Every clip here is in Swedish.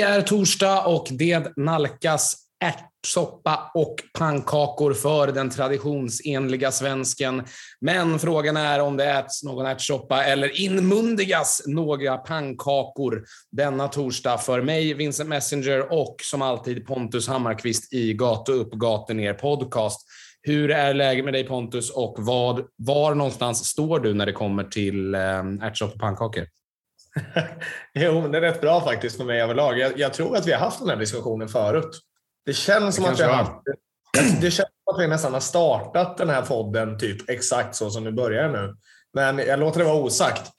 Det är torsdag och det nalkas ärtsoppa och pannkakor för den traditionsenliga svensken. Men frågan är om det äts någon ärtsoppa eller inmundigas några pannkakor denna torsdag för mig, Vincent Messenger och som alltid Pontus Hammarkvist i Gata upp, gata ner podcast. Hur är läget med dig Pontus och vad, var någonstans står du när det kommer till eh, ärtsoppa och pannkakor? jo, men det är rätt bra faktiskt för mig överlag. Jag, jag tror att vi har haft den här diskussionen förut. Det känns som att vi har haft det. känns som att vi nästan har startat den här podden typ exakt så som vi börjar nu. Men jag låter det vara osagt.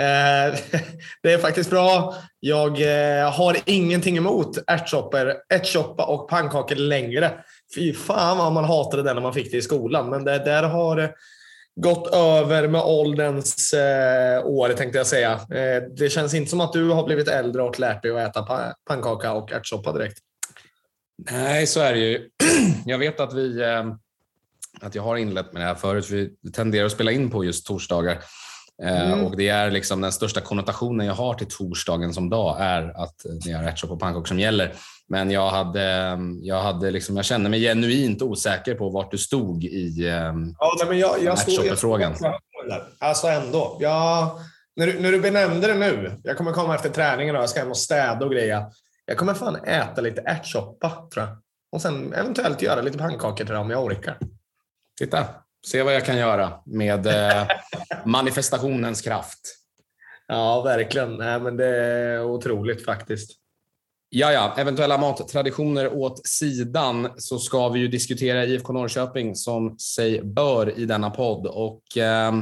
Eh, det är faktiskt bra. Jag eh, har ingenting emot ärtsoppa och pannkakor längre. Fy fan vad man hatade det när man fick det i skolan. Men det där har gått över med ålderns eh, år, tänkte jag säga. Eh, det känns inte som att du har blivit äldre och lärt dig att äta pannkaka och ärtsoppa direkt. Nej, så är det ju. Jag vet att vi eh, att jag har inlett med det här förut. Vi tenderar att spela in på just torsdagar. Eh, mm. Och det är liksom den största konnotationen jag har till torsdagen som dag är att det är ärtsoppa och pannkakor som gäller. Men jag, hade, jag, hade liksom, jag kände mig genuint osäker på vart du stod i ehm, ja, men jag, jag stod, frågan. Alltså ändå. Jag, när, du, när du benämnde det nu, jag kommer komma efter träningen och jag ska hem och städa och greja. Jag kommer fan äta lite ärtsoppa tror jag. Och sen eventuellt göra lite pannkakor till dem om jag orkar. Titta, se vad jag kan göra med eh, manifestationens kraft. Ja, verkligen. Nej, men det är otroligt faktiskt. Ja, ja, eventuella mattraditioner åt sidan så ska vi ju diskutera IFK Norrköping som sig bör i denna podd. Och, eh,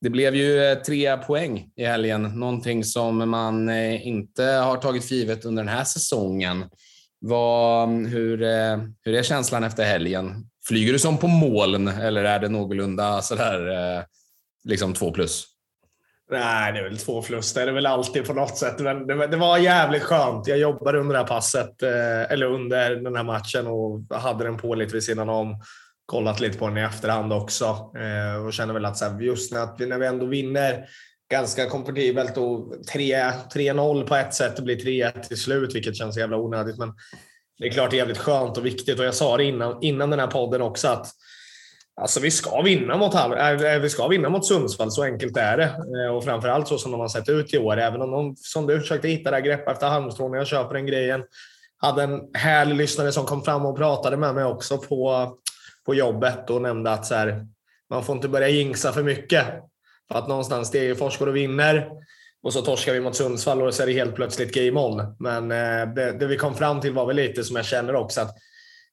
det blev ju eh, tre poäng i helgen, någonting som man eh, inte har tagit för givet under den här säsongen. Vad, hur, eh, hur är känslan efter helgen? Flyger du som på moln eller är det någorlunda sådär, eh, liksom två plus? Nej, det är väl två plus. Det är det väl alltid på något sätt. Men det, det, var jävligt skönt. Jag jobbade under det här passet, eh, eller under den här matchen och hade den på lite vid sidan om. Kollat lite på den i efterhand också och känner väl att så här, just när, när vi ändå vinner ganska komfortabelt och 3-0 på ett sätt Det blir 3-1 till slut, vilket känns jävla onödigt. Men det är klart det är jävligt skönt och viktigt och jag sa det innan, innan den här podden också att Alltså vi ska vinna mot, äh, äh, vi ska vinna mot Sundsvall, så enkelt är det. Eh, och framförallt så som de har sett ut i år. Även om de, som du försökte hitta det här grepp efter halmstrån, jag köper den grejen. Hade en härlig lyssnare som kom fram och pratade med mig också på, på jobbet och nämnde att så här, man får inte börja jinxa för mycket. För att någonstans Degerfors går och vinner och så torskar vi mot Sundsvall och så är det helt plötsligt game on. Men eh, det, det vi kom fram till var väl lite som jag känner också att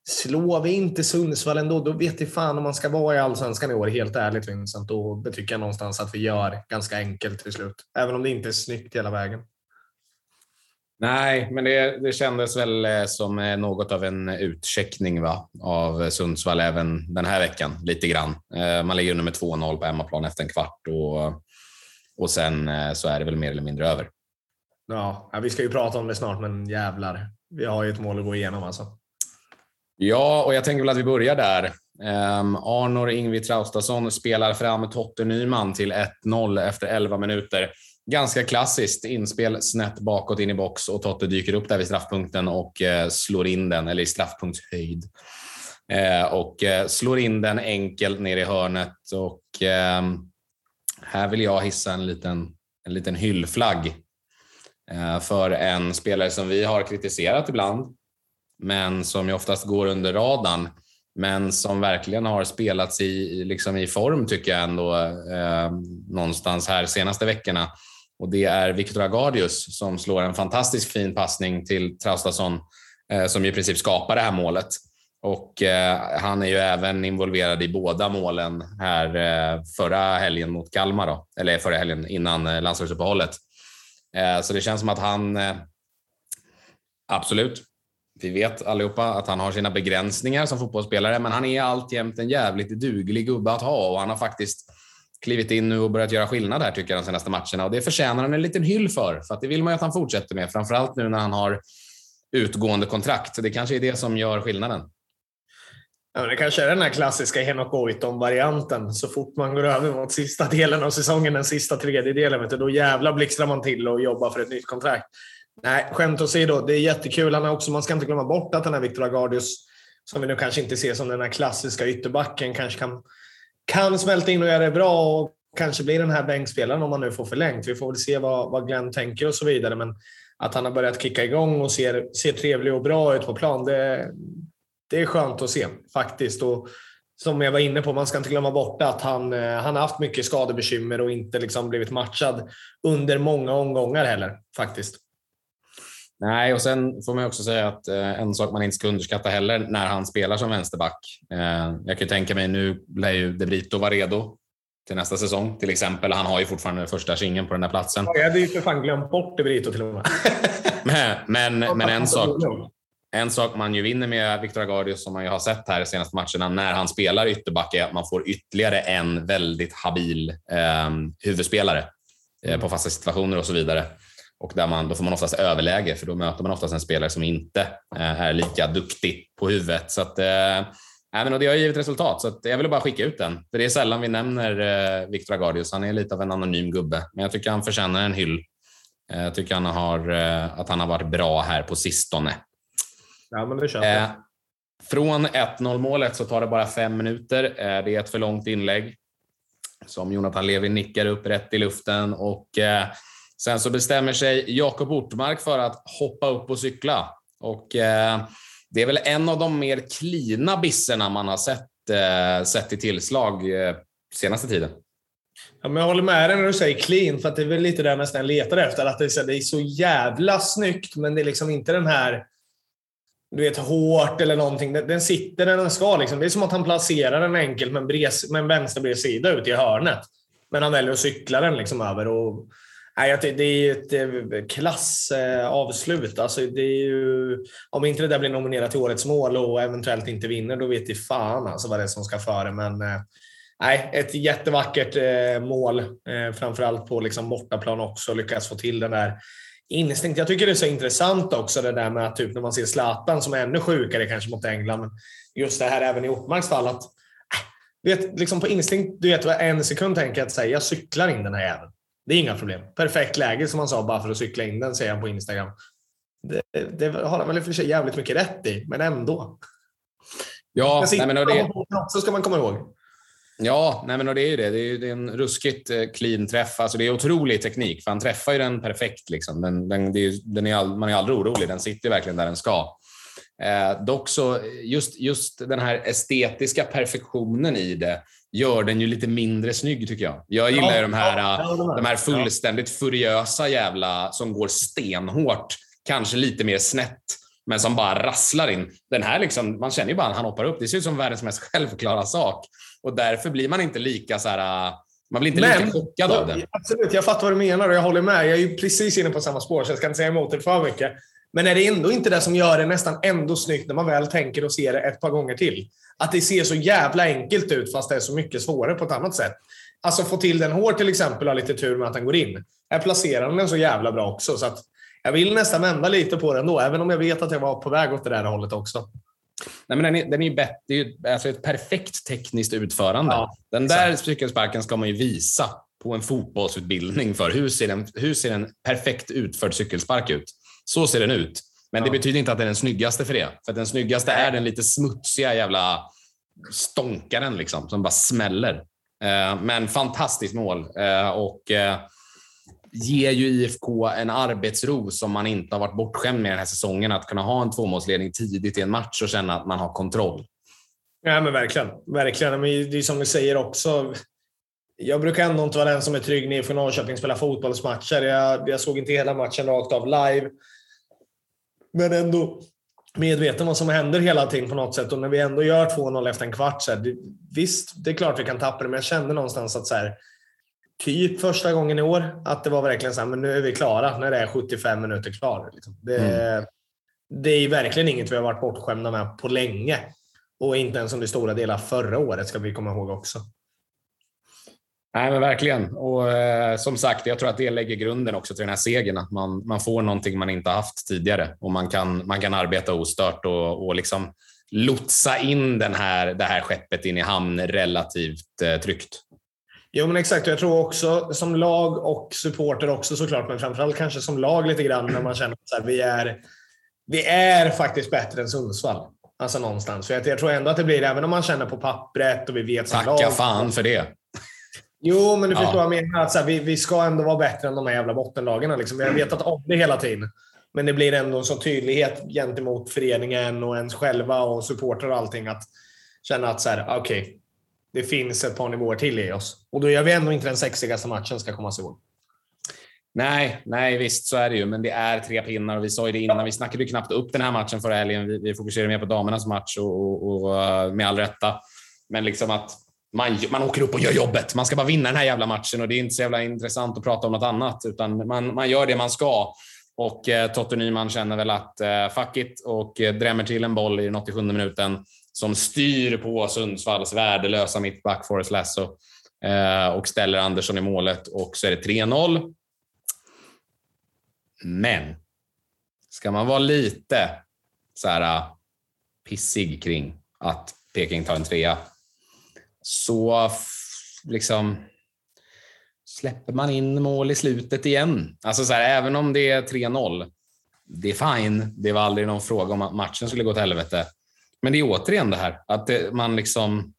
Slår vi inte Sundsvall ändå, då vet jag fan om man ska vara i Allsvenskan i år, helt ärligt Vincent. Och det tycker jag någonstans att vi gör ganska enkelt till slut. Även om det inte är snyggt hela vägen. Nej, men det, det kändes väl eh, som eh, något av en utcheckning va? av Sundsvall även den här veckan, lite grann. Eh, man ligger under med 2-0 på hemmaplan efter en kvart och, och sen så är det väl mer eller mindre över. Ja, vi ska ju prata om det snart, men jävlar. Vi har ju ett mål att gå igenom alltså. Ja, och jag tänker väl att vi börjar där. Um, Arnor Ingvi Traustason spelar fram Totte Nyman till 1-0 efter 11 minuter. Ganska klassiskt inspel snett bakåt in i box och Totte dyker upp där vid straffpunkten och eh, slår in den, eller i straffpunktshöjd. Eh, och eh, slår in den enkelt ner i hörnet och ehm, här vill jag hissa en liten, en liten hyllflagg för en spelare som vi har kritiserat ibland men som ju oftast går under radarn. Men som verkligen har spelats i, liksom i form tycker jag ändå eh, någonstans här senaste veckorna. Och det är Victor Agardius som slår en fantastiskt fin passning till Traustason eh, som i princip skapar det här målet. Och eh, han är ju även involverad i båda målen här eh, förra helgen mot Kalmar, då. eller förra helgen innan landslagsuppehållet. Så det känns som att han Absolut, vi vet allihopa att han har sina begränsningar som fotbollsspelare, men han är alltjämt en jävligt duglig gubbe att ha och han har faktiskt klivit in nu och börjat göra skillnad här tycker jag de senaste matcherna och det förtjänar han en liten hyll för, för att det vill man ju att han fortsätter med, framförallt nu när han har utgående kontrakt. Det kanske är det som gör skillnaden. Ja, det kanske är den här klassiska Henok Goitom-varianten. Så fort man går över mot sista delen av säsongen, den sista tredjedelen, då jävlar blixtrar man till och jobbar för ett nytt kontrakt. Nej, skämt åsido. Det är jättekul. Han är också, man ska inte glömma bort att den här Victor Agardius, som vi nu kanske inte ser som den här klassiska ytterbacken, kanske kan, kan smälta in och göra det bra och kanske blir den här bänkspelaren om man nu får förlängt. Vi får väl se vad, vad Glenn tänker och så vidare. Men att han har börjat kicka igång och ser, ser trevlig och bra ut på plan, det, det är skönt att se faktiskt. Och som jag var inne på, man ska inte glömma bort att han, eh, han har haft mycket skadebekymmer och inte liksom blivit matchad under många omgångar heller faktiskt. Nej, och sen får man också säga att eh, en sak man inte ska underskatta heller när han spelar som vänsterback. Eh, jag kan tänka mig, nu lär ju De Brito vara redo till nästa säsong till exempel. Han har ju fortfarande första singeln på den där platsen. jag hade ju för fan glömt bort De Brito till och med. men, men, men en sak, en sak man ju vinner med Victor Agardius som man ju har sett här de senaste matcherna när han spelar ytterback är att man får ytterligare en väldigt habil eh, huvudspelare eh, på fasta situationer och så vidare. Och där man, då får man oftast överläge för då möter man oftast en spelare som inte eh, är lika duktig på huvudet. Så att, eh, men, och det har givit resultat, så jag ville bara skicka ut den. För det är sällan vi nämner eh, Victor Agardius. Han är lite av en anonym gubbe, men jag tycker han förtjänar en hyll. Jag tycker han har, att han har varit bra här på sistone. Ja, men det. Eh, från 1-0 målet så tar det bara fem minuter. Det är ett för långt inlägg som Jonathan Levi nickar upp rätt i luften och sen så bestämmer sig Jakob Ortmark för att hoppa upp och cykla. Och eh, det är väl en av de mer klina bisserna man har sett, eh, sett i tillslag eh, senaste tiden. Ja, men jag håller med dig när du säger clean, för att det är väl lite det jag nästan letar efter. Att det är så jävla snyggt, men det är liksom inte den här du vet, hårt eller någonting. Den, sitter där den ska. Liksom. Det är som att han placerar den enkelt med en, bres, med en vänsterbredsida ut i hörnet. Men han väljer att cykla den liksom över. Och, nej, det är ju ett eh, klassavslut. Eh, alltså, det är ju, om inte det där blir nominerat till Årets mål och eventuellt inte vinner, då vet i fan alltså vad det är som ska före. Men eh, nej, ett jättevackert mål. Framförallt på liksom bortaplan också. Lyckas få till den där instinkt. Jag tycker det är så intressant också det där med att typ när man ser Zlatan som är ännu sjukare kanske mot England. Men just det här även i Ortmarks fall att äh, vet, liksom på instinkt, du vet vad en sekund tänker jag att säga, jag cyklar in den här jäveln. Det är inga problem. Perfekt läge som man sa bara för att cykla in den, säger han på Instagram. Det, det har han väl i och för sig jävligt mycket rätt i, men ändå. Ja, nej, men det... så ska man komma ihåg. Ja, nej men det är ju det. Det är, ju, det är en ruskigt eh, clean träff. Alltså det är otrolig teknik, för han träffar ju den perfekt. Liksom. Den, den, är, den är all, man är aldrig orolig. Den sitter verkligen där den ska. Eh, dock så, just, just den här estetiska perfektionen i det gör den ju lite mindre snygg tycker jag. Jag gillar ju de, här, de här fullständigt furiösa jävla som går stenhårt, kanske lite mer snett men som bara rasslar in. Den här liksom, man känner ju bara att han hoppar upp. Det ser ut som världens mest självklara sak. Och därför blir man inte lika så här, man blir inte men, lika chockad av det. Absolut, jag fattar vad du menar och jag håller med. Jag är ju precis inne på samma spår, så jag ska inte säga emot det för mycket. Men är det ändå inte det som gör det nästan ändå snyggt när man väl tänker och ser det ett par gånger till? Att det ser så jävla enkelt ut fast det är så mycket svårare på ett annat sätt. Alltså få till den hårt till exempel, har lite tur med att den går in. Här placerar den så jävla bra också. Så att jag vill nästan vända lite på den då, även om jag vet att jag var på väg åt det där hållet också. Nej, men den är, den är ju bättre. Det är ju alltså ett perfekt tekniskt utförande. Ja, den där cykelsparken ska man ju visa på en fotbollsutbildning för. Hur ser en, hur ser en perfekt utförd cykelspark ut? Så ser den ut. Men det betyder inte att den är den snyggaste för det. För den snyggaste är den lite smutsiga jävla stånkaren liksom, som bara smäller. Eh, men fantastiskt mål. Eh, och eh, ger ju IFK en arbetsro som man inte har varit bortskämd med den här säsongen. Att kunna ha en tvåmålsledning tidigt i en match och känna att man har kontroll. Ja, men verkligen. verkligen. Men det är som vi säger också. Jag brukar ändå inte vara den som är trygg när IFK Norrköping spelar fotbollsmatcher. Jag, jag såg inte hela matchen rakt av live. Men ändå medveten vad som händer hela tiden på något sätt. Och när vi ändå gör 2-0 efter en kvart, så här, det, visst, det är klart vi kan tappa det, men jag kände någonstans att så här, typ första gången i år. Att det var verkligen så här, men nu är vi klara när det är 75 minuter kvar. Liksom. Det, mm. det är verkligen inget vi har varit bortskämda med på länge. Och inte ens under stora delar förra året ska vi komma ihåg också. Nej, men verkligen. Och eh, som sagt, jag tror att det lägger grunden också till den här segern. Att man, man får någonting man inte haft tidigare och man kan, man kan arbeta ostört och, och liksom lotsa in den här, det här skeppet in i hamn relativt eh, tryggt. Jo, men exakt. Jag tror också som lag och supporter också såklart, men framförallt kanske som lag lite grann när man känner att vi är, vi är faktiskt bättre än Sundsvall. Alltså någonstans. För jag, jag tror ändå att det blir, även om man känner på pappret och vi vet som Tacka lag. fan för det. Jo, men du förstår ja. vad jag menar. Att så här, vi, vi ska ändå vara bättre än de här jävla bottenlagen. Liksom. Vi har vetat om det hela tiden. Men det blir ändå en sån tydlighet gentemot föreningen och ens själva och supportrar och allting. Att känna att så här, okej, okay, det finns ett par nivåer till i oss. Och då gör vi ändå inte den sexigaste matchen, ska komma ihåg. Nej, nej, visst så är det ju, men det är tre pinnar och vi sa ju det innan. Vi snackade ju knappt upp den här matchen förra helgen. Vi, vi fokuserade mer på damernas match och, och, och, eh, med all rätta. Men liksom att man, man åker upp och gör jobbet. Man ska bara vinna den här jävla matchen och det är inte så jävla intressant att prata om något annat, utan man, man gör det man ska. Och eh, Totte Nyman känner väl att eh, fuck it och eh, drämmer till en boll i den 87 minuten som styr på Sundsvalls värdelösa mittback Forrest Lasso eh, och ställer Andersson i målet och så är det 3-0. Men ska man vara lite så här eh, pissig kring att Peking tar en trea så liksom släpper man in mål i slutet igen. Alltså så här, även om det är 3-0, det är fine. Det var aldrig någon fråga om att matchen skulle gå till helvete. Men det är återigen det här att det, man liksom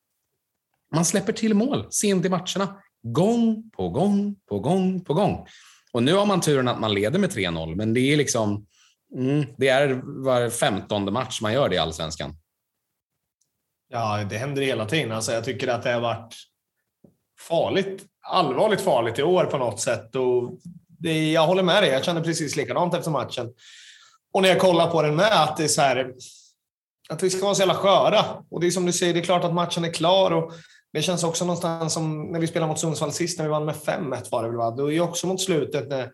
man släpper till mål sent i matcherna. Gång på gång på gång på gång. Och nu har man turen att man leder med 3-0, men det är liksom mm, det är var femtonde match man gör det i allsvenskan. Ja, det händer hela tiden. Alltså, jag tycker att det har varit farligt, allvarligt farligt i år på något sätt. Och det, jag håller med dig. Jag känner precis likadant efter matchen. Och när jag kollar på den med, att det är så här, att vi ska vara så jävla sköra. Och det är som du säger, det är klart att matchen är klar. Och det känns också någonstans som när vi spelade mot Sundsvall sist, när vi vann med 5-1 var det väl? Va? Då är ju också mot slutet när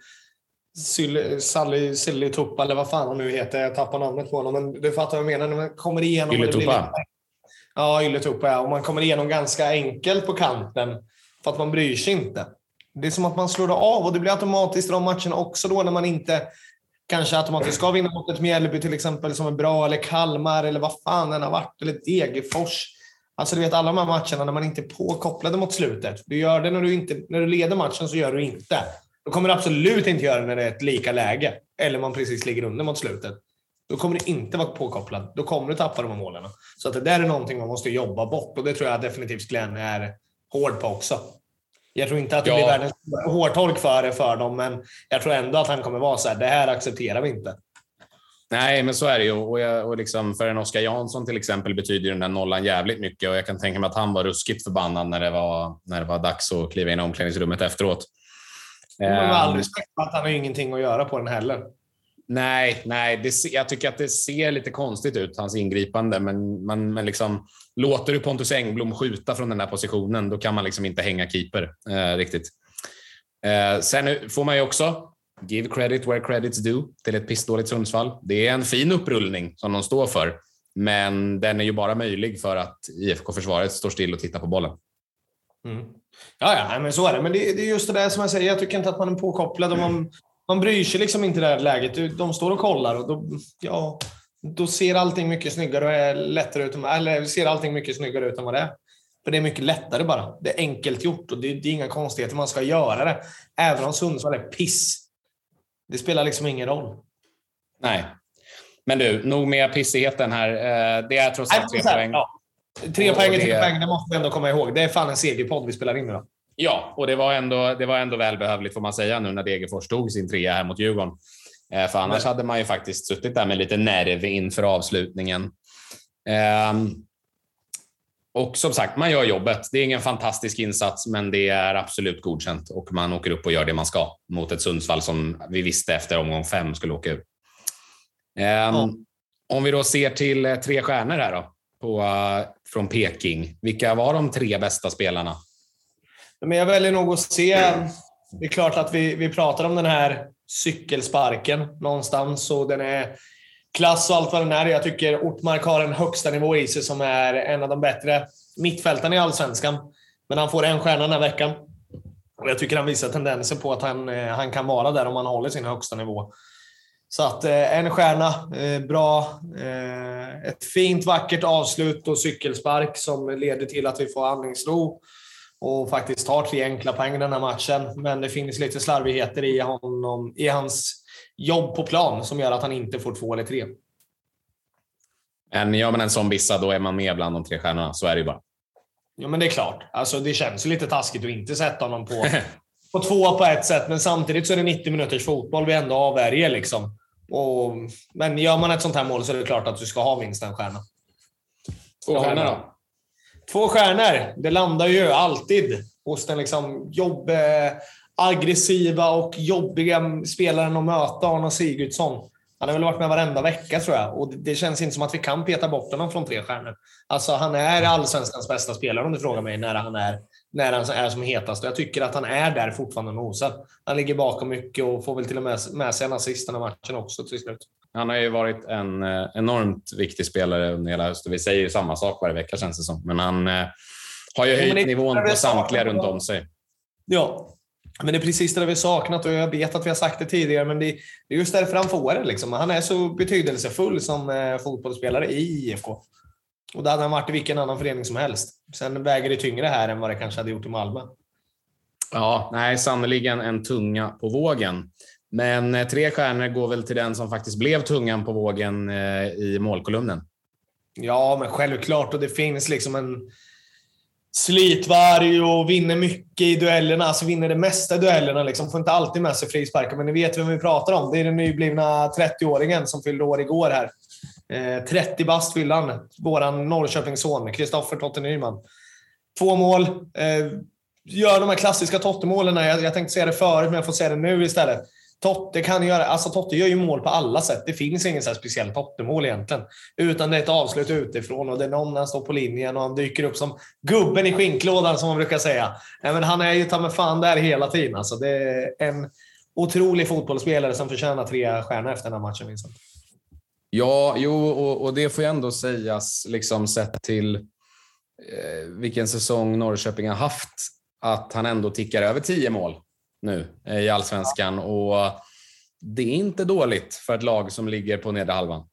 Sally, Silly Tuppa, eller vad fan hon nu heter. Jag tappar namnet på honom, men du fattar vad jag menar. När man kommer igenom... Ylletuppa? Ja, Ylletuppa ja. Och man kommer igenom ganska enkelt på kanten för att man bryr sig inte. Det är som att man slår det av och det blir automatiskt i de matcherna också då när man inte kanske automatiskt ska vinna mot ett Mjällby till exempel som är bra, eller Kalmar eller vad fan den har varit, eller Degerfors. Alltså du vet alla de här matcherna när man inte är påkopplade mot slutet. Du gör det när du, inte, när du leder matchen så gör du inte. Då kommer du absolut inte göra det när det är ett lika läge. Eller man precis ligger under mot slutet. Då kommer du inte vara påkopplad. Då kommer du tappa de här målen. Så att det där är någonting man måste jobba bort och det tror jag definitivt Glenn är hård på också. Jag tror inte att det ja. blir världens hårtolk för för dem, men jag tror ändå att han kommer vara så här, det här accepterar vi inte. Nej, men så är det ju. Och, jag, och liksom för en Oskar Jansson till exempel betyder den där nollan jävligt mycket och jag kan tänka mig att han var ruskigt förbannad när det var, när det var dags att kliva in i omklädningsrummet efteråt. Med all ehm. respekt att han har ingenting att göra på den heller. Nej, nej det, jag tycker att det ser lite konstigt ut, hans ingripande. Men, men, men liksom, låter du Pontus Engblom skjuta från den där positionen, då kan man liksom inte hänga keeper eh, riktigt. Eh, sen får man ju också give credit where credit's due till ett pissdåligt Sundsvall. Det är en fin upprullning som de står för, men den är ju bara möjlig för att IFK-försvaret står still och tittar på bollen. Mm. Ja, ja, men så är det. Men det, det, är just det där som jag säger. Jag tycker inte att man är påkopplad och man, man bryr sig liksom inte i det här läget. De står och kollar och då, ja, då ser allting mycket snyggare och är lättare ut. Eller ser allting mycket snyggare ut än vad det är. För det är mycket lättare bara. Det är enkelt gjort och det, det är inga konstigheter. Man ska göra det. Även om Sundsvall är piss. Det spelar liksom ingen roll. Nej. Men du, nog med pissigheten här. Eh, det är trots allt tre poäng. Ja. Tre poäng tre poäng, det måste vi ändå komma ihåg. Det är fan en segerpodd vi spelar in då. Ja, och det var ändå, det var ändå välbehövligt får man säga nu när Degerfors tog sin trea här mot Djurgården. Eh, för annars hade man ju faktiskt suttit där med lite nerv inför avslutningen. Ehm, och som sagt, man gör jobbet. Det är ingen fantastisk insats, men det är absolut godkänt och man åker upp och gör det man ska mot ett Sundsvall som vi visste efter omgång fem skulle åka ur. Um, Om vi då ser till eh, tre stjärnor här då, på, uh, från Peking. Vilka var de tre bästa spelarna? Men jag väljer nog att se... Det är klart att vi, vi pratar om den här cykelsparken någonstans och den är klass och allt vad den är. Jag tycker Ortmark har en högsta nivå i sig som är en av de bättre mittfältarna i Allsvenskan. Men han får en stjärna den här veckan. Och jag tycker han visar tendenser på att han, eh, han kan vara där om han håller sin högsta nivå. Så att eh, en stjärna, eh, bra. Ett fint, vackert avslut och cykelspark som leder till att vi får andningsro och faktiskt tar tre enkla poäng den här matchen. Men det finns lite slarvigheter i, honom, i hans jobb på plan som gör att han inte får två eller tre. Men gör man en sån bissa, då är man med bland de tre stjärnorna. Så är det ju bara. Ja, men det är klart. Alltså, det känns ju lite taskigt att inte sätta honom på, på två på ett sätt, men samtidigt så är det 90 minuters fotboll vi ändå avvärjer. Liksom. Och, men gör man ett sånt här mål så är det klart att du ska ha minst en stjärna. Två stjärnor då? Två stjärnor. Det landar ju alltid hos den liksom jobb, aggressiva och jobbiga spelaren att möta, Arne Sigurdsson. Han har väl varit med varenda vecka tror jag och det känns inte som att vi kan peta bort honom från tre stjärnor. Alltså han är allsvenskans bästa spelare om du frågar mig när han är, när han är som hetast. Jag tycker att han är där fortfarande nosad. Han ligger bakom mycket och får väl till och med med sig en assist den här matchen också till slut. Han har ju varit en eh, enormt viktig spelare under hela hösten. Vi säger ju samma sak varje vecka känns det som. Men han eh, har ju höjt nivån på samtliga runt om sig. Ja, men det är precis det vi saknat och jag vet att vi har sagt det tidigare, men det är just därför han får det. Liksom. Han är så betydelsefull som eh, fotbollsspelare i IFK. Och det hade han varit i vilken annan förening som helst. Sen väger det tyngre här än vad det kanske hade gjort i Malmö. Ja, nej, sannerligen en tunga på vågen. Men eh, tre stjärnor går väl till den som faktiskt blev tungan på vågen eh, i målkolumnen. Ja, men självklart. Och det finns liksom en slitvarg och vinner mycket i duellerna. Alltså vinner det mesta i duellerna. Liksom. Får inte alltid med sig frisparkar, men ni vet vem vi pratar om. Det är den nyblivna 30-åringen som fyllde år igår här. Eh, 30 bast fyllde han. Våran Norrköpingsson, Kristoffer Totte Nyman. Två mål. Eh, gör de här klassiska Totte-målen. Jag, jag tänkte säga det förut, men jag får säga det nu istället. Totte kan göra, alltså Totte gör ju mål på alla sätt. Det finns ingen så speciell Totte-mål egentligen. Utan det är ett avslut utifrån och det är någon när han står på linjen och han dyker upp som gubben i skinklådan som man brukar säga. Nej, men han är ju ta med fan där hela tiden. Alltså, det är en otrolig fotbollsspelare som förtjänar tre stjärnor efter den här matchen, Vincent. Ja, jo, och, och, det får ju ändå sägas, liksom sett till eh, vilken säsong Norrköping har haft, att han ändå tickar över tio mål nu eh, i allsvenskan och det är inte dåligt för ett lag som ligger på nedre halvan.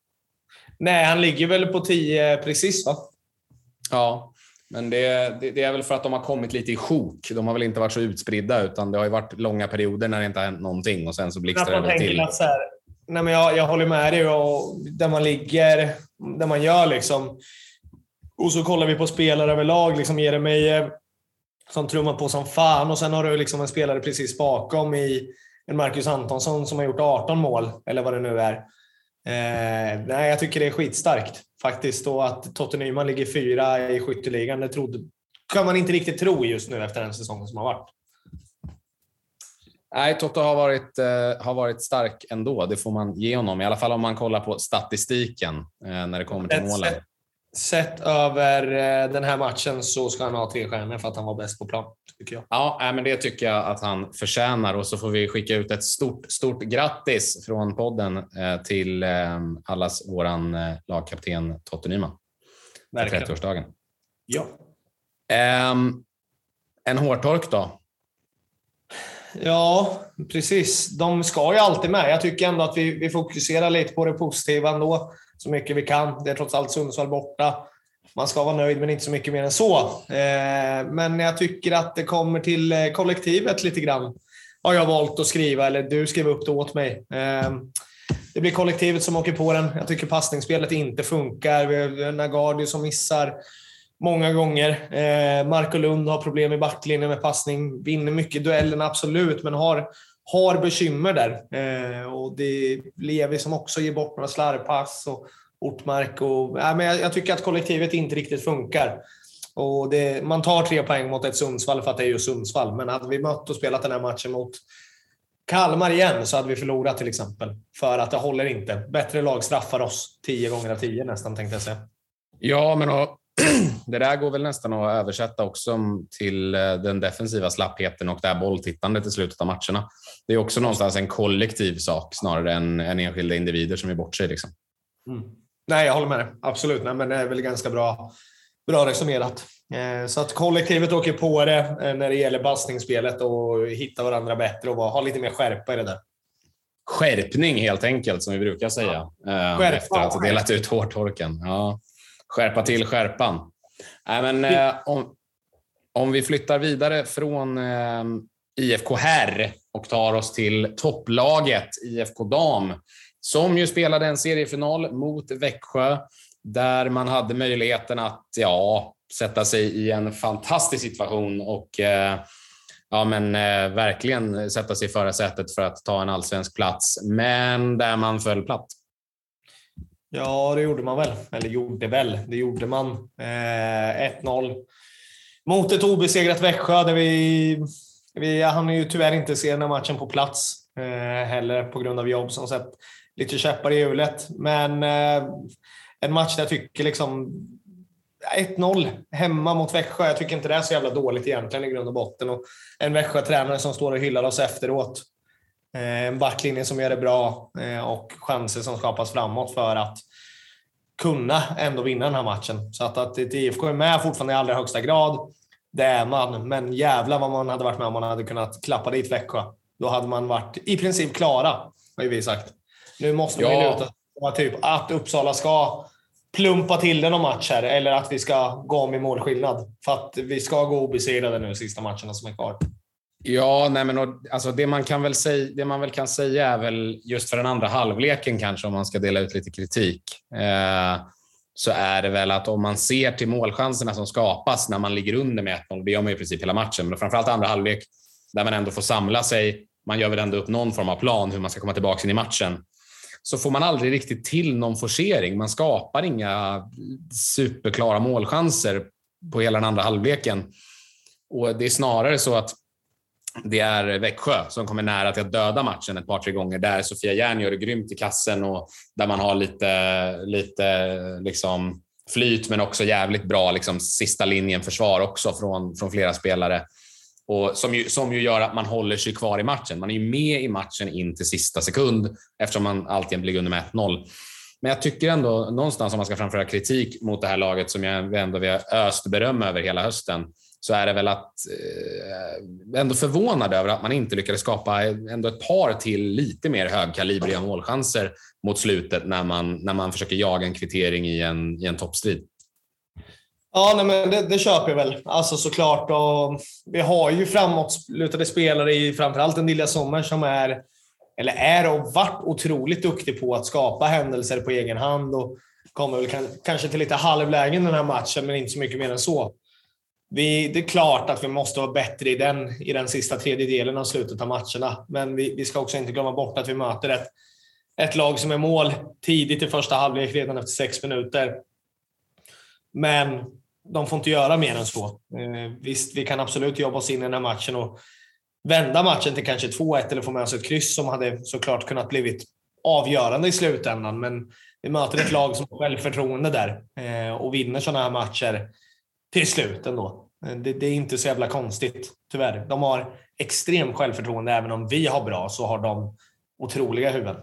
Nej, han ligger väl på 10 precis va? Ja, men det, det, det, är väl för att de har kommit lite i sjok. De har väl inte varit så utspridda utan det har ju varit långa perioder när det inte har hänt någonting och sen så blixtrar det till. Att så här, nej men jag, jag håller med dig och där man ligger, där man gör liksom. Och så kollar vi på spelare överlag. Liksom Jeremejeff som trummar på som fan och sen har du liksom en spelare precis bakom i en Marcus Antonsson som har gjort 18 mål, eller vad det nu är. Eh, nej, jag tycker det är skitstarkt faktiskt. Och att Totte Nyman ligger fyra i skytteligan, det trodde, kan man inte riktigt tro just nu efter den säsongen som har varit. Nej, Totte har varit, eh, har varit stark ändå. Det får man ge honom. I alla fall om man kollar på statistiken eh, när det kommer till målen. Sett över eh, den här matchen så ska han ha tre stjärnor för att han var bäst på plan. Tycker jag. Ja, men det tycker jag att han förtjänar och så får vi skicka ut ett stort, stort grattis från podden eh, till eh, allas våran lagkapten Totte Nyman. För 30-årsdagen. Ja. Um, en hårtork då? Ja, precis. De ska ju alltid med. Jag tycker ändå att vi, vi fokuserar lite på det positiva ändå så mycket vi kan. Det är trots allt Sundsvall borta. Man ska vara nöjd, men inte så mycket mer än så. Eh, men jag tycker att det kommer till eh, kollektivet lite grann. Har jag valt att skriva, eller du skrev upp det åt mig. Eh, det blir kollektivet som åker på den. Jag tycker passningsspelet inte funkar. Vi har Nagardi som missar många gånger. Marco Lund har problem i backlinjen med passning. Vinner mycket duellerna, absolut, men har har bekymmer där. Eh, och det är Levi som också ger bort några slarvpass och Ortmark. Och, äh, men jag, jag, tycker att kollektivet inte riktigt funkar. Och det, man tar tre poäng mot ett Sundsvall för att det är ju Sundsvall. Men hade vi mött och spelat den här matchen mot Kalmar igen så hade vi förlorat till exempel. För att det håller inte. Bättre lag straffar oss tio gånger av tio nästan tänkte jag säga. Ja, men och, det där går väl nästan att översätta också till eh, den defensiva slappheten och det här bolltittandet i slutet av matcherna. Det är också någonstans en kollektiv sak snarare än, än enskilda individer som är bort sig. Liksom. Mm. Nej, jag håller med dig. Absolut. Nej, men det är väl ganska bra, bra resonerat. Eh, så att kollektivet åker på det eh, när det gäller bastningsspelet och hitta varandra bättre och ha lite mer skärpa i det där. Skärpning helt enkelt, som vi brukar säga. Ja. Skärpa, efter att ha delat ut hårtorken. Ja. Skärpa till skärpan. Nej, men, eh, om, Om vi flyttar vidare från eh, IFK Herr och tar oss till topplaget IFK Dam, som ju spelade en seriefinal mot Växjö, där man hade möjligheten att ja, sätta sig i en fantastisk situation och eh, ja, men, eh, verkligen sätta sig i förarsätet för att ta en allsvensk plats, men där man föll platt. Ja, det gjorde man väl. Eller gjorde väl. Det gjorde man. Eh, 1-0 mot ett obesegrat Växjö där vi, vi hann ju tyvärr inte se den här matchen på plats eh, heller på grund av jobb som sett lite käppar i hjulet. Men eh, en match där jag tycker liksom 1-0 hemma mot Växjö. Jag tycker inte det är så jävla dåligt egentligen i grund och botten. Och en Växjö-tränare som står och hyllar oss efteråt. Eh, en backlinje som gör det bra eh, och chanser som skapas framåt för att kunna ändå vinna den här matchen. Så att, att ett IFK är med fortfarande i allra högsta grad, det är man. Men jävlar vad man hade varit med om man hade kunnat klappa dit Växjö. Då hade man varit i princip klara, har ju vi sagt. Nu måste man ja. ju luta typ att Uppsala ska plumpa till det någon match här, eller att vi ska gå om i målskillnad. För att vi ska gå obesegrade nu sista matcherna som är kvar. Ja, nej men och, alltså det, man kan väl säga, det man väl kan säga är väl just för den andra halvleken kanske, om man ska dela ut lite kritik, eh, så är det väl att om man ser till målchanserna som skapas när man ligger under med 1-0, det gör man i princip hela matchen, men framförallt andra halvlek där man ändå får samla sig. Man gör väl ändå upp någon form av plan hur man ska komma tillbaka in i matchen. Så får man aldrig riktigt till någon forcering. Man skapar inga superklara målchanser på hela den andra halvleken. Och det är snarare så att det är Växjö som kommer nära till att döda matchen ett par, tre gånger. Där Sofia Järn gör det grymt i kassen och där man har lite, lite liksom flyt men också jävligt bra liksom, sista linjen försvar också från, från flera spelare. Och som, ju, som ju gör att man håller sig kvar i matchen. Man är ju med i matchen in till sista sekund eftersom man alltid ligger under med 1-0. Men jag tycker ändå någonstans om man ska framföra kritik mot det här laget som jag ändå vi har öst beröm över hela hösten så är det väl att eh, ändå förvånad över att man inte lyckades skapa ändå ett par till lite mer högkalibriga målchanser mot slutet när man, när man försöker jaga en kvittering i en, i en toppstrid. Ja, nej, men det, det köper jag väl. Alltså såklart. Och vi har ju framåtlutade spelare i framförallt en Lilja Sommer som är, eller är och varit otroligt duktig på att skapa händelser på egen hand och kommer väl kanske till lite halvlägen den här matchen, men inte så mycket mer än så vi, det är klart att vi måste vara bättre i den, i den sista tredjedelen av slutet av matcherna. Men vi, vi ska också inte glömma bort att vi möter ett, ett lag som är mål tidigt i första halvlek, redan efter sex minuter. Men de får inte göra mer än så. Eh, visst, vi kan absolut jobba oss in i den här matchen och vända matchen till kanske 2-1 eller få med oss ett kryss som hade såklart kunnat blivit avgörande i slutändan. Men vi möter ett lag som har självförtroende där eh, och vinner sådana här matcher till slut ändå. Det, det är inte så jävla konstigt, tyvärr. De har extremt självförtroende. Även om vi har bra så har de otroliga huvuden.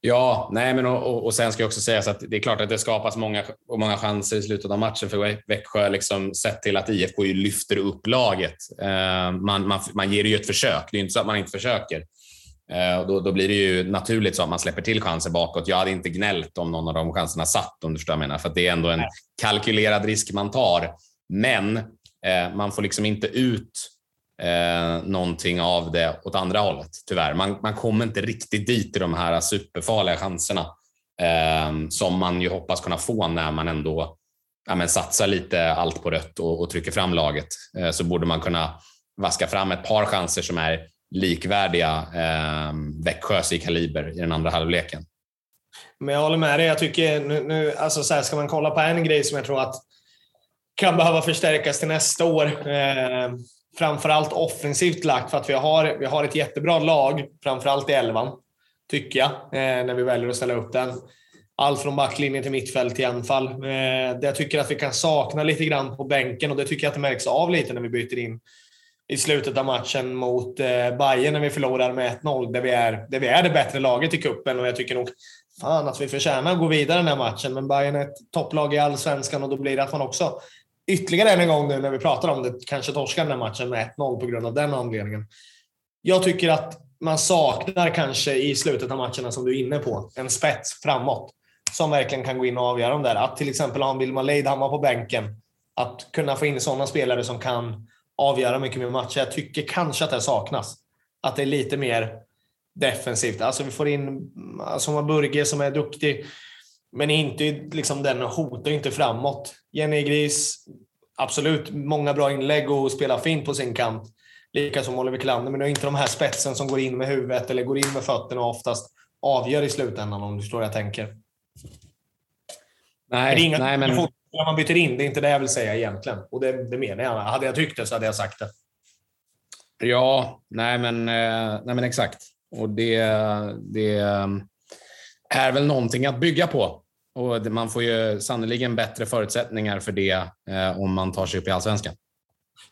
Ja, nej men och, och, och sen ska jag också säga så att det är klart att det skapas många, många chanser i slutet av matchen för Växjö, liksom, sett till att IFK lyfter upp laget. Eh, man, man, man ger ju ett försök, det är inte så att man inte försöker. Uh, då, då blir det ju naturligt så att man släpper till chanser bakåt. Jag hade inte gnällt om någon av de chanserna satt, om du förstår vad jag menar. För det är ändå en kalkylerad risk man tar. Men uh, man får liksom inte ut eh, någonting av det åt andra hållet, tyvärr. Man, man kommer inte riktigt dit i de här superfarliga chanserna eh, som man ju hoppas kunna få när man ändå ja, men satsar lite allt på rött och, och trycker fram laget. Eh, så borde man kunna vaska fram ett par chanser som är likvärdiga eh, Växjös i kaliber i den andra halvleken. Men jag håller med dig. Jag tycker nu, nu alltså så här, ska man kolla på en grej som jag tror att kan behöva förstärkas till nästa år. Eh, framförallt offensivt lagt för att vi har, vi har ett jättebra lag, framförallt i elvan, tycker jag, eh, när vi väljer att ställa upp den. Allt från backlinjen till mittfält till anfall. Eh, det jag tycker att vi kan sakna lite grann på bänken och det tycker jag att det märks av lite när vi byter in i slutet av matchen mot eh, Bayern när vi förlorar med 1-0, där vi, är, där vi är det bättre laget i kuppen och jag tycker nog fan att vi förtjänar att gå vidare den här matchen. Men Bayern är ett topplag i allsvenskan och då blir det att man också ytterligare en gång nu när vi pratar om det, kanske torskar den här matchen med 1-0 på grund av den anledningen. Jag tycker att man saknar kanske i slutet av matcherna, som du är inne på, en spets framåt som verkligen kan gå in och avgöra dem där. Att till exempel ha en Wilma Leidhammar på bänken Att kunna få in sådana spelare som kan avgöra mycket mer matcher. Jag tycker kanske att det saknas. Att det är lite mer defensivt. Alltså vi får in alltså Burge som är duktig, men inte liksom den hotar inte framåt. Jenny Gris, absolut många bra inlägg och spelar fint på sin kant. Lika som Oliver Klander, men det är inte de här spetsen som går in med huvudet eller går in med fötterna och oftast avgör i slutändan om du förstår vad jag tänker. Nej, det är inga nej men... När man byter in, det är inte det jag vill säga egentligen. Och det, det menar jag. Hade jag tyckt det så hade jag sagt det. Ja, nej men, eh, nej men exakt. Och det, det är väl någonting att bygga på. Och man får ju sannoliken bättre förutsättningar för det eh, om man tar sig upp i Allsvenskan.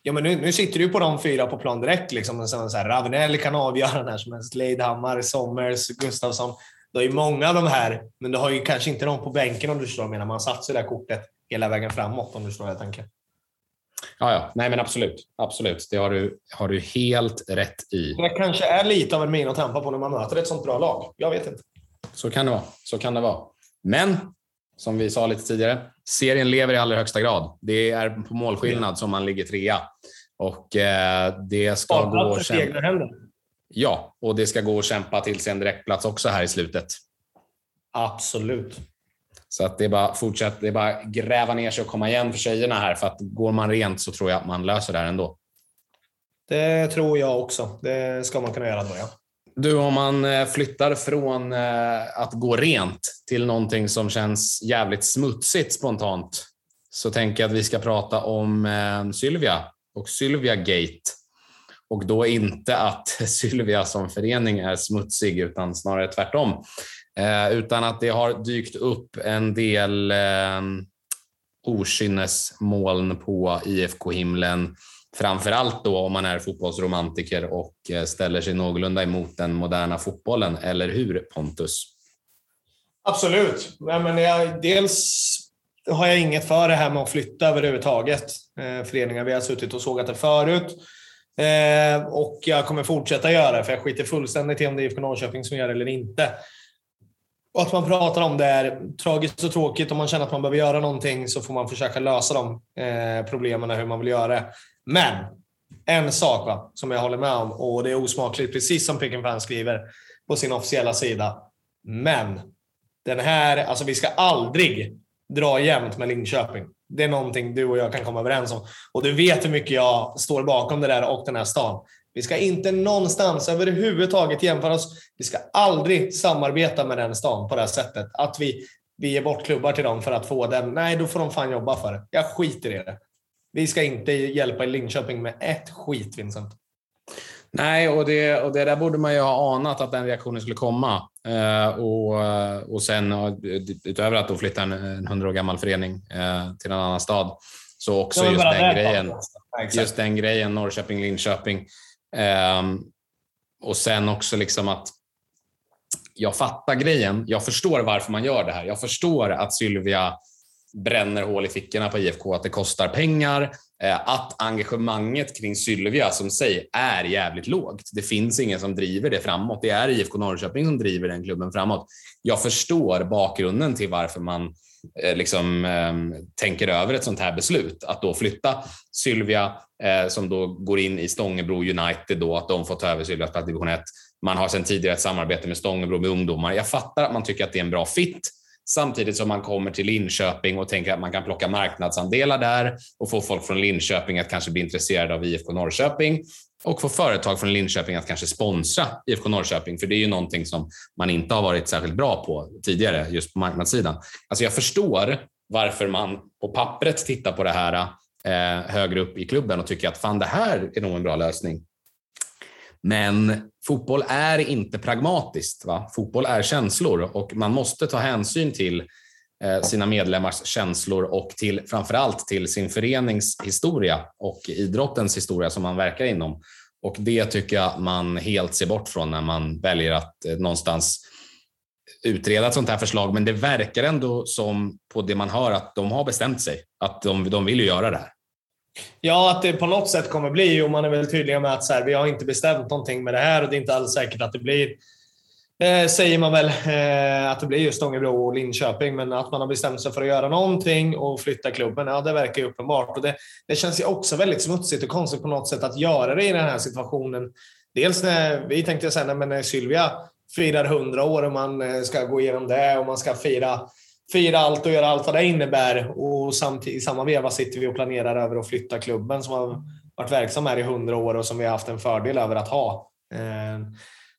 Ja, men nu, nu sitter du på de fyra på plan direkt. Liksom. Så här, Ravenel kan avgöra när som helst. Leidhammar, Sommers, Gustafsson. Du har ju många av de här, men du har ju kanske inte de på bänken om du förstår vad jag menar. Man satsar det där kortet hela vägen framåt om du förstår vad jag tänker. Ja, ja. Nej, men absolut. Absolut. Det har du, har du helt rätt i. Det kanske är lite av en min att trampa på när man möter ett sånt bra lag. Jag vet inte. Så kan det vara. Så kan det vara. Men, som vi sa lite tidigare, serien lever i allra högsta grad. Det är på målskillnad som man ligger trea. Och eh, det ska gå att kämpa. Ja, och det ska gå att kämpa till sig en direktplats också här i slutet. Absolut. Så att det är bara fortsätt, det är bara gräva ner sig och komma igen för tjejerna här. För att går man rent så tror jag att man löser det här ändå. Det tror jag också. Det ska man kunna göra då, ja. Du, om man eh, flyttar från eh, att gå rent till någonting som känns jävligt smutsigt spontant, så tänker jag att vi ska prata om eh, Sylvia och Sylvia Gate. Och då inte att Sylvia som förening är smutsig, utan snarare tvärtom. Eh, utan att det har dykt upp en del ehm, okynnesmoln på IFK-himlen Framförallt då om man är fotbollsromantiker och eh, ställer sig någorlunda emot den moderna fotbollen, eller hur Pontus? Absolut. Ja, men jag, dels har jag inget för det här med att flytta överhuvudtaget. Eh, föreningar, vi har suttit och sågat det förut. Eh, och jag kommer fortsätta göra det, för jag skiter fullständigt i om det är IFK Norrköping som gör det eller inte. Och att man pratar om det är tragiskt och tråkigt. Om man känner att man behöver göra någonting så får man försöka lösa de eh, problemen hur man vill göra det. Men en sak va, som jag håller med om och det är osmakligt, precis som Picken Fan skriver på sin officiella sida. Men den här, alltså vi ska aldrig dra jämnt med Linköping. Det är någonting du och jag kan komma överens om. Och du vet hur mycket jag står bakom det där och den här stan. Vi ska inte någonstans överhuvudtaget jämföra oss. Vi ska aldrig samarbeta med den stan på det här sättet. Att vi, vi ger bort klubbar till dem för att få den. Nej, då får de fan jobba för det. Jag skiter i det. Vi ska inte hjälpa Linköping med ett skit, Vincent. Nej, och det, och det där borde man ju ha anat att den reaktionen skulle komma. Eh, och, och sen utöver att då flytta en hundra år gammal förening eh, till en annan stad, så också just den grejen. Just den grejen, Norrköping, Linköping. Eh, Ehm, och sen också liksom att jag fattar grejen. Jag förstår varför man gör det här. Jag förstår att Sylvia bränner hål i fickorna på IFK, att det kostar pengar, Eh, att engagemanget kring Sylvia som sig är jävligt lågt. Det finns ingen som driver det framåt. Det är IFK Norrköping som driver den klubben framåt. Jag förstår bakgrunden till varför man eh, liksom, eh, tänker över ett sånt här beslut. Att då flytta Sylvia, eh, som då går in i Stångebro United, då, att de får ta över Sylvias plats i division 1. Man har sedan tidigare ett samarbete med Stångebro med ungdomar. Jag fattar att man tycker att det är en bra fit. Samtidigt som man kommer till Linköping och tänker att man kan plocka marknadsandelar där och få folk från Linköping att kanske bli intresserade av IFK Norrköping och få företag från Linköping att kanske sponsra IFK Norrköping, för det är ju någonting som man inte har varit särskilt bra på tidigare, just på marknadssidan. Alltså jag förstår varför man på pappret tittar på det här eh, högre upp i klubben och tycker att fan, det här är nog en bra lösning. Men fotboll är inte pragmatiskt. Va? Fotboll är känslor och man måste ta hänsyn till eh, sina medlemmars känslor och till framförallt till sin förenings historia och idrottens historia som man verkar inom. Och det tycker jag man helt ser bort från när man väljer att eh, någonstans utreda ett sånt här förslag. Men det verkar ändå som på det man hör att de har bestämt sig att de, de vill göra det här. Ja, att det på något sätt kommer bli, och man är väl tydliga med att så här, vi har inte bestämt någonting med det här och det är inte alls säkert att det blir eh, säger man väl eh, att det blir just Ångebro och Linköping, men att man har bestämt sig för att göra någonting och flytta klubben, ja det verkar ju uppenbart. Och det, det känns ju också väldigt smutsigt och konstigt på något sätt att göra det i den här situationen. Dels när vi tänkte säga när, när Sylvia firar 100 år och man eh, ska gå igenom det och man ska fira, fira allt och göra allt vad det innebär. Och samtidigt, i samma veva sitter vi och planerar över att flytta klubben som har varit verksam här i 100 år och som vi har haft en fördel över att ha. Eh,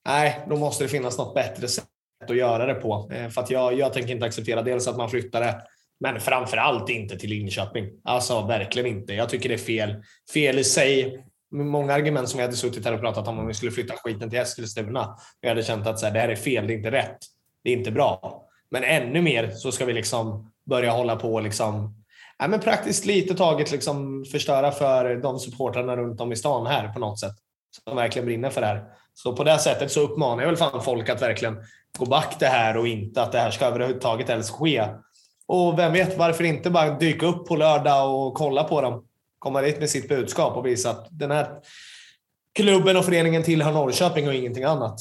nej, då måste det finnas något bättre sätt att göra det på. Eh, för att jag, jag tänker inte acceptera dels att man flyttar det, men framför allt inte till Linköping. Alltså verkligen inte. Jag tycker det är fel. Fel i sig. Många argument som vi hade suttit här och pratat om om vi skulle flytta skiten till Eskilstuna. Jag hade känt att så här, det här är fel, det är inte rätt. Det är inte bra. Men ännu mer så ska vi liksom börja hålla på och liksom ja, men praktiskt lite taget liksom förstöra för de supportrarna runt om i stan här på något sätt. Som verkligen brinner för det här. Så på det sättet så uppmanar jag väl fan folk att verkligen gå back det här och inte att det här ska överhuvudtaget ens ske. Och vem vet, varför inte bara dyka upp på lördag och kolla på dem? Komma dit med sitt budskap och visa att den här klubben och föreningen tillhör Norrköping och ingenting annat.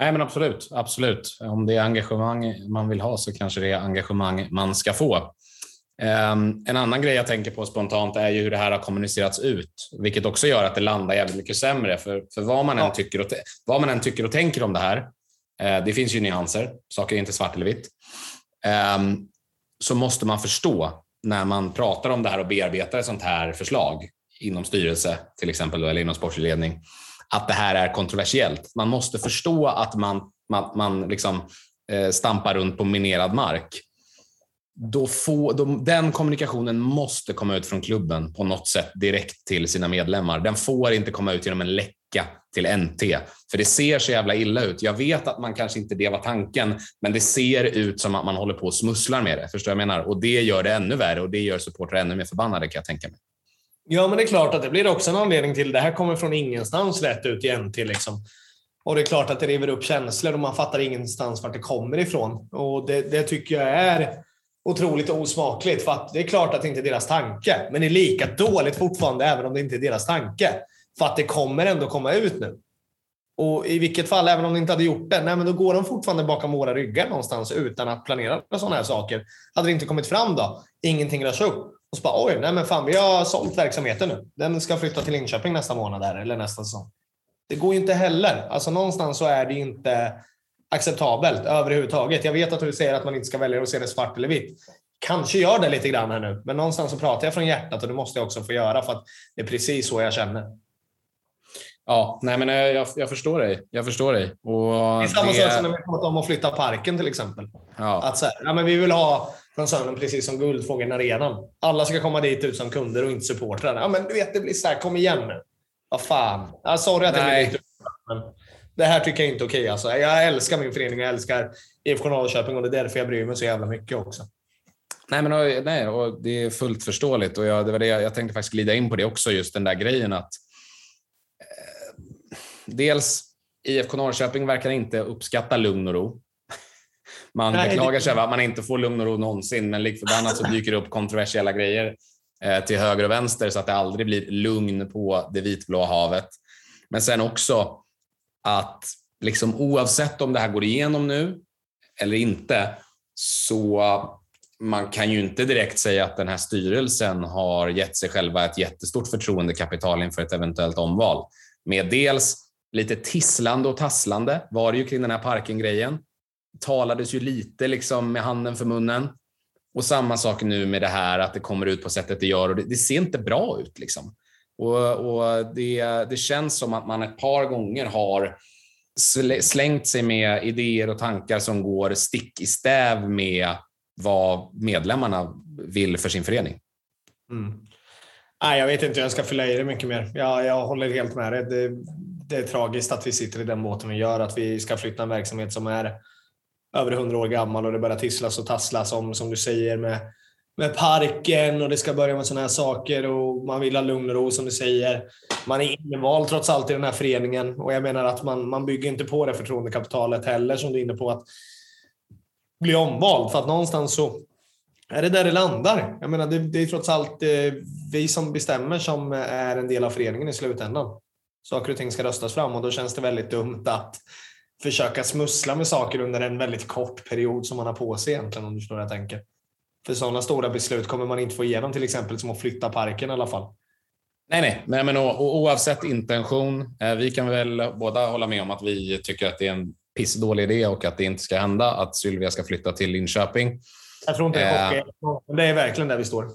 Nej, men absolut. absolut. Om det är engagemang man vill ha så kanske det är engagemang man ska få. Um, en annan grej jag tänker på spontant är ju hur det här har kommunicerats ut, vilket också gör att det landar jävligt mycket sämre. För, för vad, man än tycker och, vad man än tycker och tänker om det här, uh, det finns ju nyanser, saker är inte svart eller vitt, um, så måste man förstå när man pratar om det här och bearbetar ett sånt här förslag inom styrelse till exempel, eller inom sportledning, att det här är kontroversiellt. Man måste förstå att man, man, man liksom, eh, stampar runt på minerad mark. Då få, då, den kommunikationen måste komma ut från klubben på något sätt direkt till sina medlemmar. Den får inte komma ut genom en läcka till NT, för det ser så jävla illa ut. Jag vet att man kanske inte det var tanken, men det ser ut som att man håller på och smusslar med det. Förstår jag menar? Och det gör det ännu värre och det gör supportrar ännu mer förbannade kan jag tänka mig. Ja, men det är klart att det blir också en anledning till det här kommer från ingenstans rätt ut igen till Liksom. Och det är klart att det river upp känslor och man fattar ingenstans vart det kommer ifrån. Och det, det tycker jag är otroligt osmakligt. För att det är klart att det inte är deras tanke, men det är lika dåligt fortfarande även om det inte är deras tanke. För att det kommer ändå komma ut nu. Och i vilket fall, även om de inte hade gjort det, nej, men då går de fortfarande bakom våra ryggar någonstans utan att planera sådana här saker. Hade det inte kommit fram då, ingenting rörs upp, och så bara, oj, nej men fan, vi har sålt verksamheten nu. Den ska flytta till Linköping nästa månad där, eller nästa säsong. Det går ju inte heller. Alltså någonstans så är det inte acceptabelt överhuvudtaget. Jag vet att du säger att man inte ska välja att se det svart eller vitt. Kanske gör det lite grann här nu, men någonstans så pratar jag från hjärtat och det måste jag också få göra för att det är precis så jag känner. Ja, nej men jag, jag förstår dig. Jag förstår dig. Och det är samma det... sak som när vi pratar om att flytta parken till exempel. Ja. Att så här, ja, men vi vill ha koncernen precis som Guldfågeln Arenan. Alla ska komma dit ut som kunder och inte supportrar. Ja, men du vet, det blir så här, kom igen nu. Vad fan. Ja, sorry att jag blir men det här tycker jag inte är okej. Okay, alltså. Jag älskar min förening, jag älskar IFK Norrköping och det är därför jag bryr mig så jävla mycket också. Nej, men och, nej, och det är fullt förståeligt och jag, det var det, jag tänkte faktiskt glida in på det också, just den där grejen att eh, dels IFK Norrköping verkar inte uppskatta lugn och ro. Man Nej, beklagar sig över att man inte får lugn och ro någonsin, men lik förbannat så dyker det upp kontroversiella grejer eh, till höger och vänster så att det aldrig blir lugn på det vitblåa havet. Men sen också att liksom, oavsett om det här går igenom nu eller inte, så man kan ju inte direkt säga att den här styrelsen har gett sig själva ett jättestort förtroendekapital inför ett eventuellt omval. Med dels lite tisslande och tasslande var det ju kring den här parken-grejen talades ju lite liksom med handen för munnen. Och samma sak nu med det här att det kommer ut på sättet det gör och det, det ser inte bra ut. Liksom. Och, och det, det, känns som att man ett par gånger har slängt sig med idéer och tankar som går stick i stäv med vad medlemmarna vill för sin förening. Mm. Nej, jag vet inte hur jag ska fylla i det mycket mer. Jag, jag håller helt med dig. Det, det är tragiskt att vi sitter i den båten vi gör, att vi ska flytta en verksamhet som är över 100 år gammal och det börjar tisslas och tasslas om, som du säger, med, med parken och det ska börja med sådana här saker och man vill ha lugn och ro som du säger. Man är invald trots allt i den här föreningen och jag menar att man, man bygger inte på det förtroendekapitalet heller som du är inne på att bli omvald för att någonstans så är det där det landar. Jag menar, det, det är trots allt eh, vi som bestämmer som är en del av föreningen i slutändan. saker och ting ska röstas fram och då känns det väldigt dumt att försöka smussla med saker under en väldigt kort period som man har på sig egentligen om du förstår vad jag tänker. För sådana stora beslut kommer man inte få igenom till exempel som att flytta parken i alla fall. Nej, nej, nej men oavsett intention. Eh, vi kan väl båda hålla med om att vi tycker att det är en pissdålig idé och att det inte ska hända att Sylvia ska flytta till Linköping. Jag tror inte det är eh, men det är verkligen där vi står.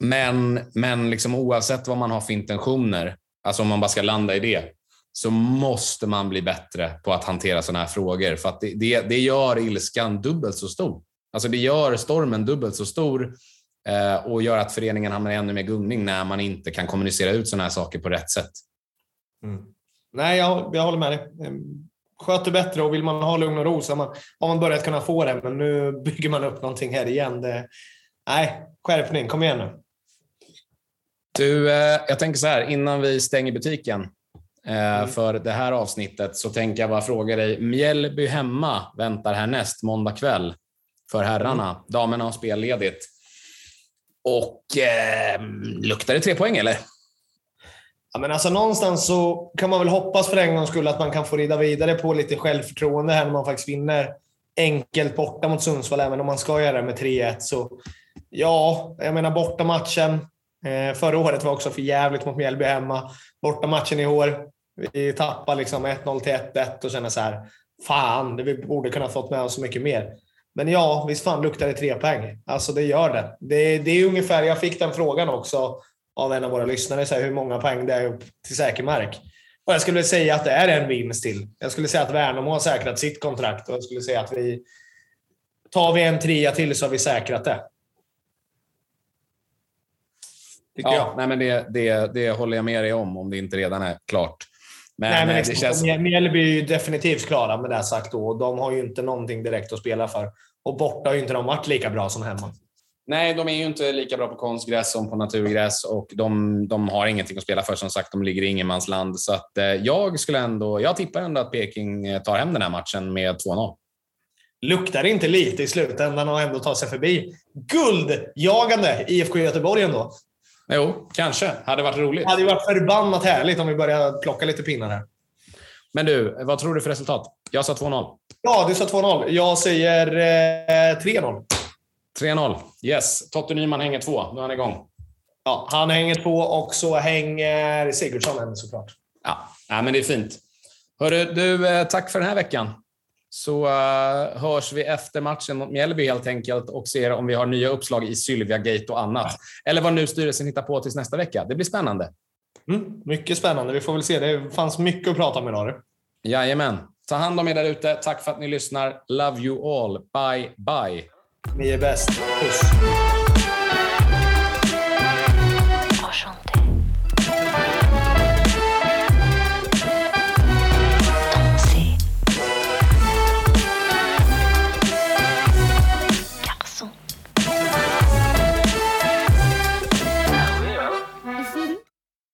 Men, men liksom oavsett vad man har för intentioner, alltså om man bara ska landa i det, så måste man bli bättre på att hantera sådana här frågor. För att det, det, det gör ilskan dubbelt så stor. Alltså det gör stormen dubbelt så stor eh, och gör att föreningen hamnar i ännu mer gungning när man inte kan kommunicera ut sådana här saker på rätt sätt. Mm. Nej, jag, jag håller med dig. Ehm, sköter bättre och vill man ha lugn och ro så har man, har man börjat kunna få det, men nu bygger man upp någonting här igen. Det, nej, skärpning. Kom igen nu. Du, eh, jag tänker så här, innan vi stänger butiken mm. för det här avsnittet så tänker jag bara fråga dig. Mjällby hemma väntar härnäst måndag kväll för herrarna. Mm. Damerna har spelledigt. Och eh, luktar det tre poäng eller? Ja, men alltså, någonstans så kan man väl hoppas för en gångs skull att man kan få rida vidare på lite självförtroende här när man faktiskt vinner enkelt borta mot Sundsvall, även om man ska göra det med 3-1. Så ja, jag menar bortamatchen. Eh, förra året var också för jävligt mot Mjällby hemma. Bortamatchen i år. Vi tappar liksom 1-0 till 1-1 och känner så här. Fan, vi borde kunna fått med oss så mycket mer. Men ja, visst fan luktar det tre poäng. Alltså det gör det. det. Det är ungefär, jag fick den frågan också av en av våra lyssnare, så här, hur många poäng det är upp till säker mark. Och jag skulle säga att det är en vinst till. Jag skulle säga att Värnamo har säkrat sitt kontrakt och jag skulle säga att vi tar vi en trea till så har vi säkrat det. Tycker ja, jag. Nej, men det, det, det håller jag med dig om, om det inte redan är klart. Men, nej, men eh, det känns... Mjällby är ju definitivt klara med det sagt då. De har ju inte någonting direkt att spela för. Och borta har ju inte de varit lika bra som hemma. Nej, de är ju inte lika bra på konstgräs som på naturgräs och de, de har ingenting att spela för. Som sagt, de ligger i ingenmansland. Så att, eh, jag, skulle ändå, jag tippar ändå att Peking eh, tar hem den här matchen med 2-0. Luktar inte lite i slutändan och ändå ta sig förbi guldjagande IFK Göteborg ändå? Jo, kanske. Hade varit roligt. Det hade varit förbannat härligt om vi började plocka lite pinnar här. Men du, vad tror du för resultat? Jag sa 2-0. Ja, du sa 2-0. Jag säger eh, 3-0. 3-0. Yes. Totte Nyman hänger två. Nu är han igång. Ja, han hänger två och så hänger Sigurdsson en såklart. Ja, ja men det är fint. Hörru, du, eh, tack för den här veckan. Så uh, hörs vi efter matchen mot Mjällby helt enkelt och ser om vi har nya uppslag i Sylvia Gate och annat. Eller vad nu styrelsen hittar på tills nästa vecka. Det blir spännande. Mm, mycket spännande. Vi får väl se. Det fanns mycket att prata om idag. Jajamän. Ta hand om er där ute. Tack för att ni lyssnar. Love you all. Bye, bye. Ni är bäst. Puss.